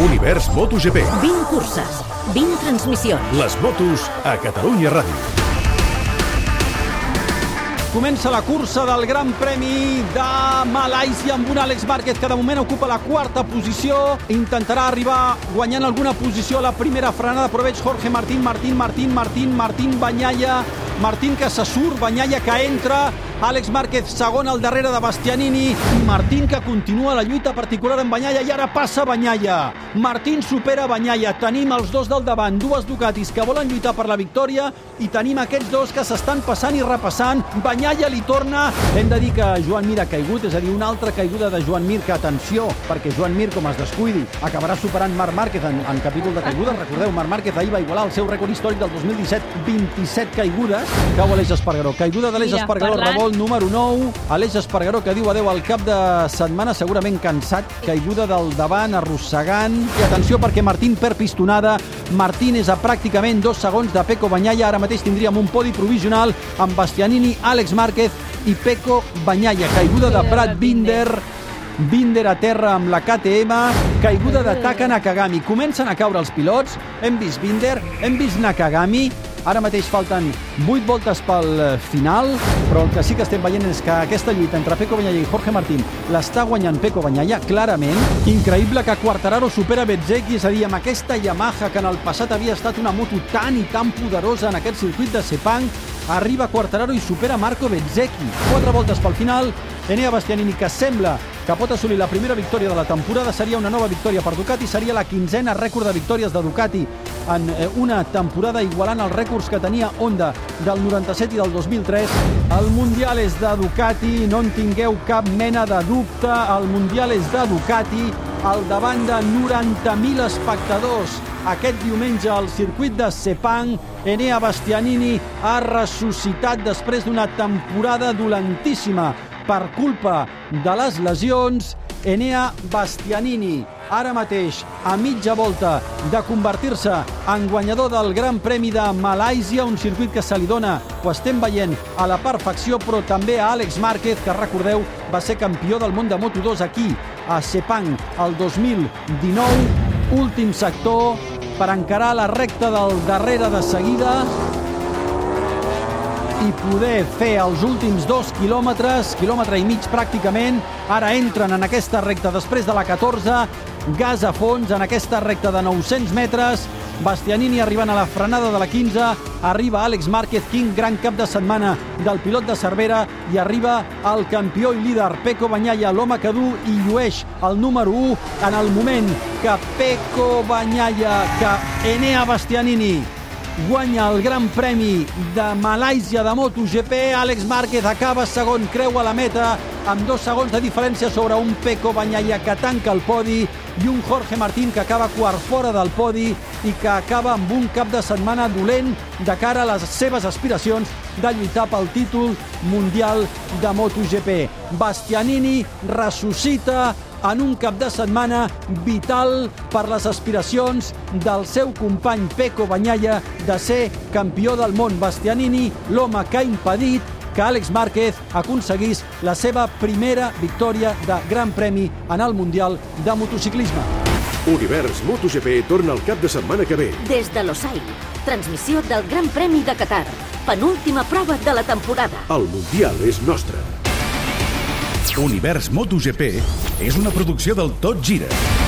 Univers MotoGP. 20 curses, 20 transmissions. Les motos a Catalunya Ràdio. Comença la cursa del Gran Premi de Malàisia amb un Àlex Márquez que de moment ocupa la quarta posició. Intentarà arribar guanyant alguna posició a la primera frenada, però veig Jorge Martín, Martín, Martín, Martín, Martín, Banyalla, Martín que se surt, Banyalla que entra, Àlex Márquez segon al darrere de Bastianini Martín que continua la lluita particular amb Banyalla i ara passa Banyalla. Martín supera Banyalla. Tenim els dos del davant, dues Ducatis que volen lluitar per la victòria i tenim aquests dos que s'estan passant i repassant. Banyalla li torna. Hem de dir que Joan Mir ha caigut, és a dir, una altra caiguda de Joan Mir, que atenció, perquè Joan Mir, com es descuidi, acabarà superant Marc Márquez en, en capítol de caigudes. Recordeu, Marc Márquez ahir va igualar el seu rècord històric del 2017, 27 caigudes. Cau Aleix Espargaró. Caiguda d'Aleix Mira, Espargaró, revolt número 9. Aleix Espargaró que diu adeu al cap de setmana, segurament cansat, caiguda del davant, arrossegant. I atenció perquè Martín per pistonada. Martín és a pràcticament dos segons de Peco Banyalla. Ara mateix tindríem un podi provisional amb Bastianini, Àlex Márquez i Peco Banyalla. Caiguda de Brad Binder. Binder a terra amb la KTM, caiguda de Taka Nakagami. Comencen a caure els pilots, hem vist Binder, hem vist Nakagami, ara mateix falten 8 voltes pel eh, final, però el que sí que estem veient és que aquesta lluita entre Peco Banyalla i Jorge Martín l'està guanyant Peco Banyalla, clarament. Increïble que Quartararo supera Bezzecchi, és a dir, amb aquesta Yamaha que en el passat havia estat una moto tan i tan poderosa en aquest circuit de Sepang, arriba Quartararo i supera Marco Bezzecchi. Quatre voltes pel final, Enea Bastianini, que sembla que pot assolir la primera victòria de la temporada, seria una nova victòria per Ducati, seria la quinzena rècord de victòries de Ducati en eh, una temporada igualant els rècords que tenia Honda del 97 i del 2003. El Mundial és de Ducati, no en tingueu cap mena de dubte, el Mundial és de Ducati, al davant de 90.000 espectadors. Aquest diumenge al circuit de Sepang, Enea Bastianini ha ressuscitat després d'una temporada dolentíssima per culpa de les lesions. Enea Bastianini, ara mateix a mitja volta de convertir-se en guanyador del Gran Premi de Malàisia, un circuit que se li dona, ho estem veient, a la perfecció, però també a Àlex Márquez, que recordeu va ser campió del món de Moto2 aquí, a Sepang, el 2019, últim sector per encarar la recta del darrere de seguida i poder fer els últims dos quilòmetres, quilòmetre i mig pràcticament. Ara entren en aquesta recta després de la 14, gas a fons en aquesta recta de 900 metres. Bastianini arribant a la frenada de la 15, arriba Àlex Márquez, quin gran cap de setmana del pilot de Cervera i arriba el campió i líder Peco Banyalla, l'home que du i llueix el número 1 en el moment que Peco Banyalla, que Enea Bastianini guanya el Gran Premi de Malàisia de MotoGP. Àlex Márquez acaba segon, creu a la meta amb dos segons de diferència sobre un Peco Banyalla que tanca el podi i un Jorge Martín que acaba quart fora del podi i que acaba amb un cap de setmana dolent de cara a les seves aspiracions de lluitar pel títol mundial de MotoGP. Bastianini ressuscita en un cap de setmana vital per les aspiracions del seu company Peco Banyalla de ser campió del món. Bastianini, l'home que ha impedit que Àlex Márquez aconseguís la seva primera victòria de Gran Premi en el Mundial de Motociclisme. Univers MotoGP torna el cap de setmana que ve. Des de Losail, transmissió del Gran Premi de Qatar. Penúltima prova de la temporada. El Mundial és nostre. Univers MotoGP és una producció del Tot Gira